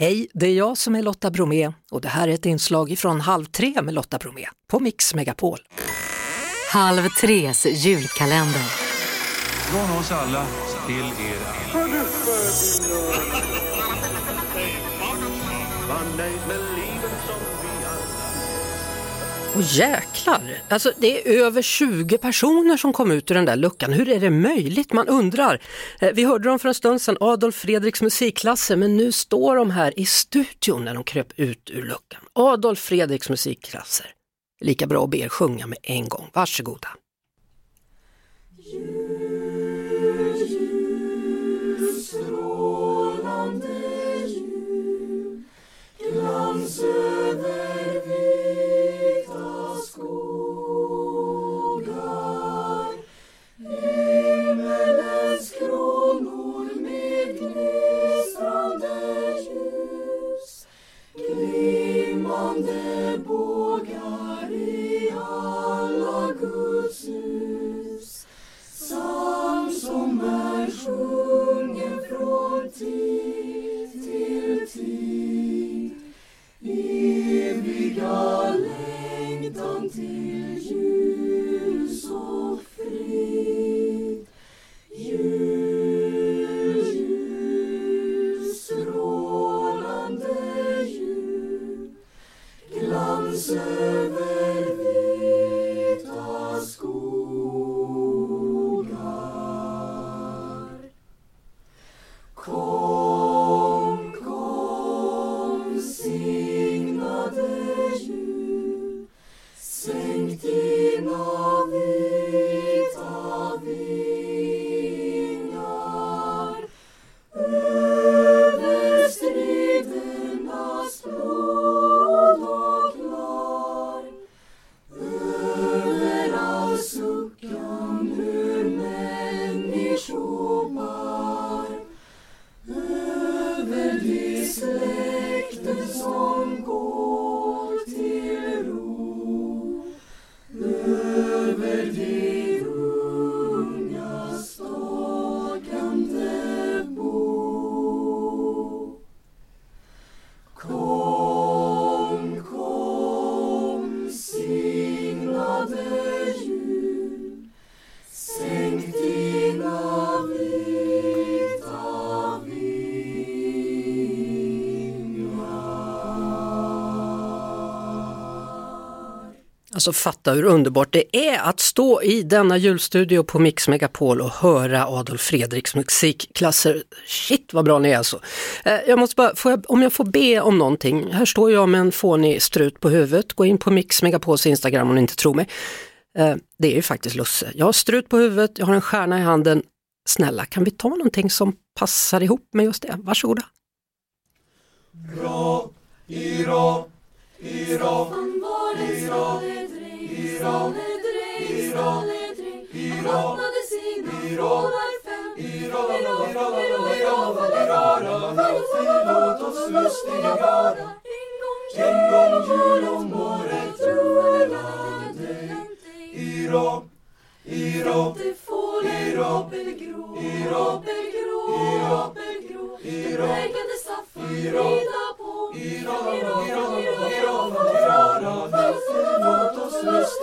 Hej, det är jag som är Lotta Bromé och det här är ett inslag från Halv tre med Lotta Bromé på Mix Megapol. Halv tres julkalender. Från oss alla till er alla. Och jäklar, alltså det är över 20 personer som kom ut ur den där luckan. Hur är det möjligt? Man undrar. Eh, vi hörde dem för en stund sedan, Adolf Fredriks musikklasser, men nu står de här i studion när de kröp ut ur luckan. Adolf Fredriks musikklasser. Lika bra att be er sjunga med en gång. Varsågoda. le sang des Licht the song. Alltså fatta hur underbart det är att stå i denna julstudio på Mix Megapol och höra Adolf Fredriks musikklasser. Shit vad bra ni är alltså. Eh, jag måste bara, får jag, om jag får be om någonting. Här står jag med en fånig strut på huvudet. Gå in på Mix Megapols Instagram om ni inte tror mig. Eh, det är ju faktiskt Lusse. Jag har strut på huvudet, jag har en stjärna i handen. Snälla, kan vi ta någonting som passar ihop med just det? Varsågoda. Skalledräng, skalledräng Han öppnade sina nålar fem Låt oss lustiga vara En gång jul om året tror jag dig Iro, Iro Apelgrå, apelgrå, apelgrå Du präglade saften, vrida på Iro, Iro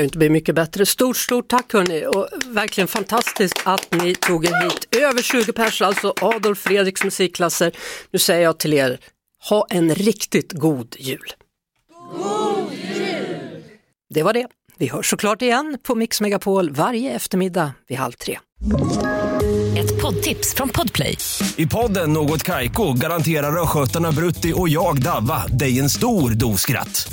ju inte bli mycket bättre. Stort, stort tack hörni och verkligen fantastiskt att ni tog er hit. Över 20 pers, alltså Adolf Fredriks musikklasser. Nu säger jag till er, ha en riktigt god jul. God jul! Det var det. Vi hörs såklart igen på Mix Megapol varje eftermiddag vid halv tre. Ett poddtips från Podplay. I podden Något Kaiko garanterar östgötarna Brutti och jag, Davva, dig en stor dos skratt.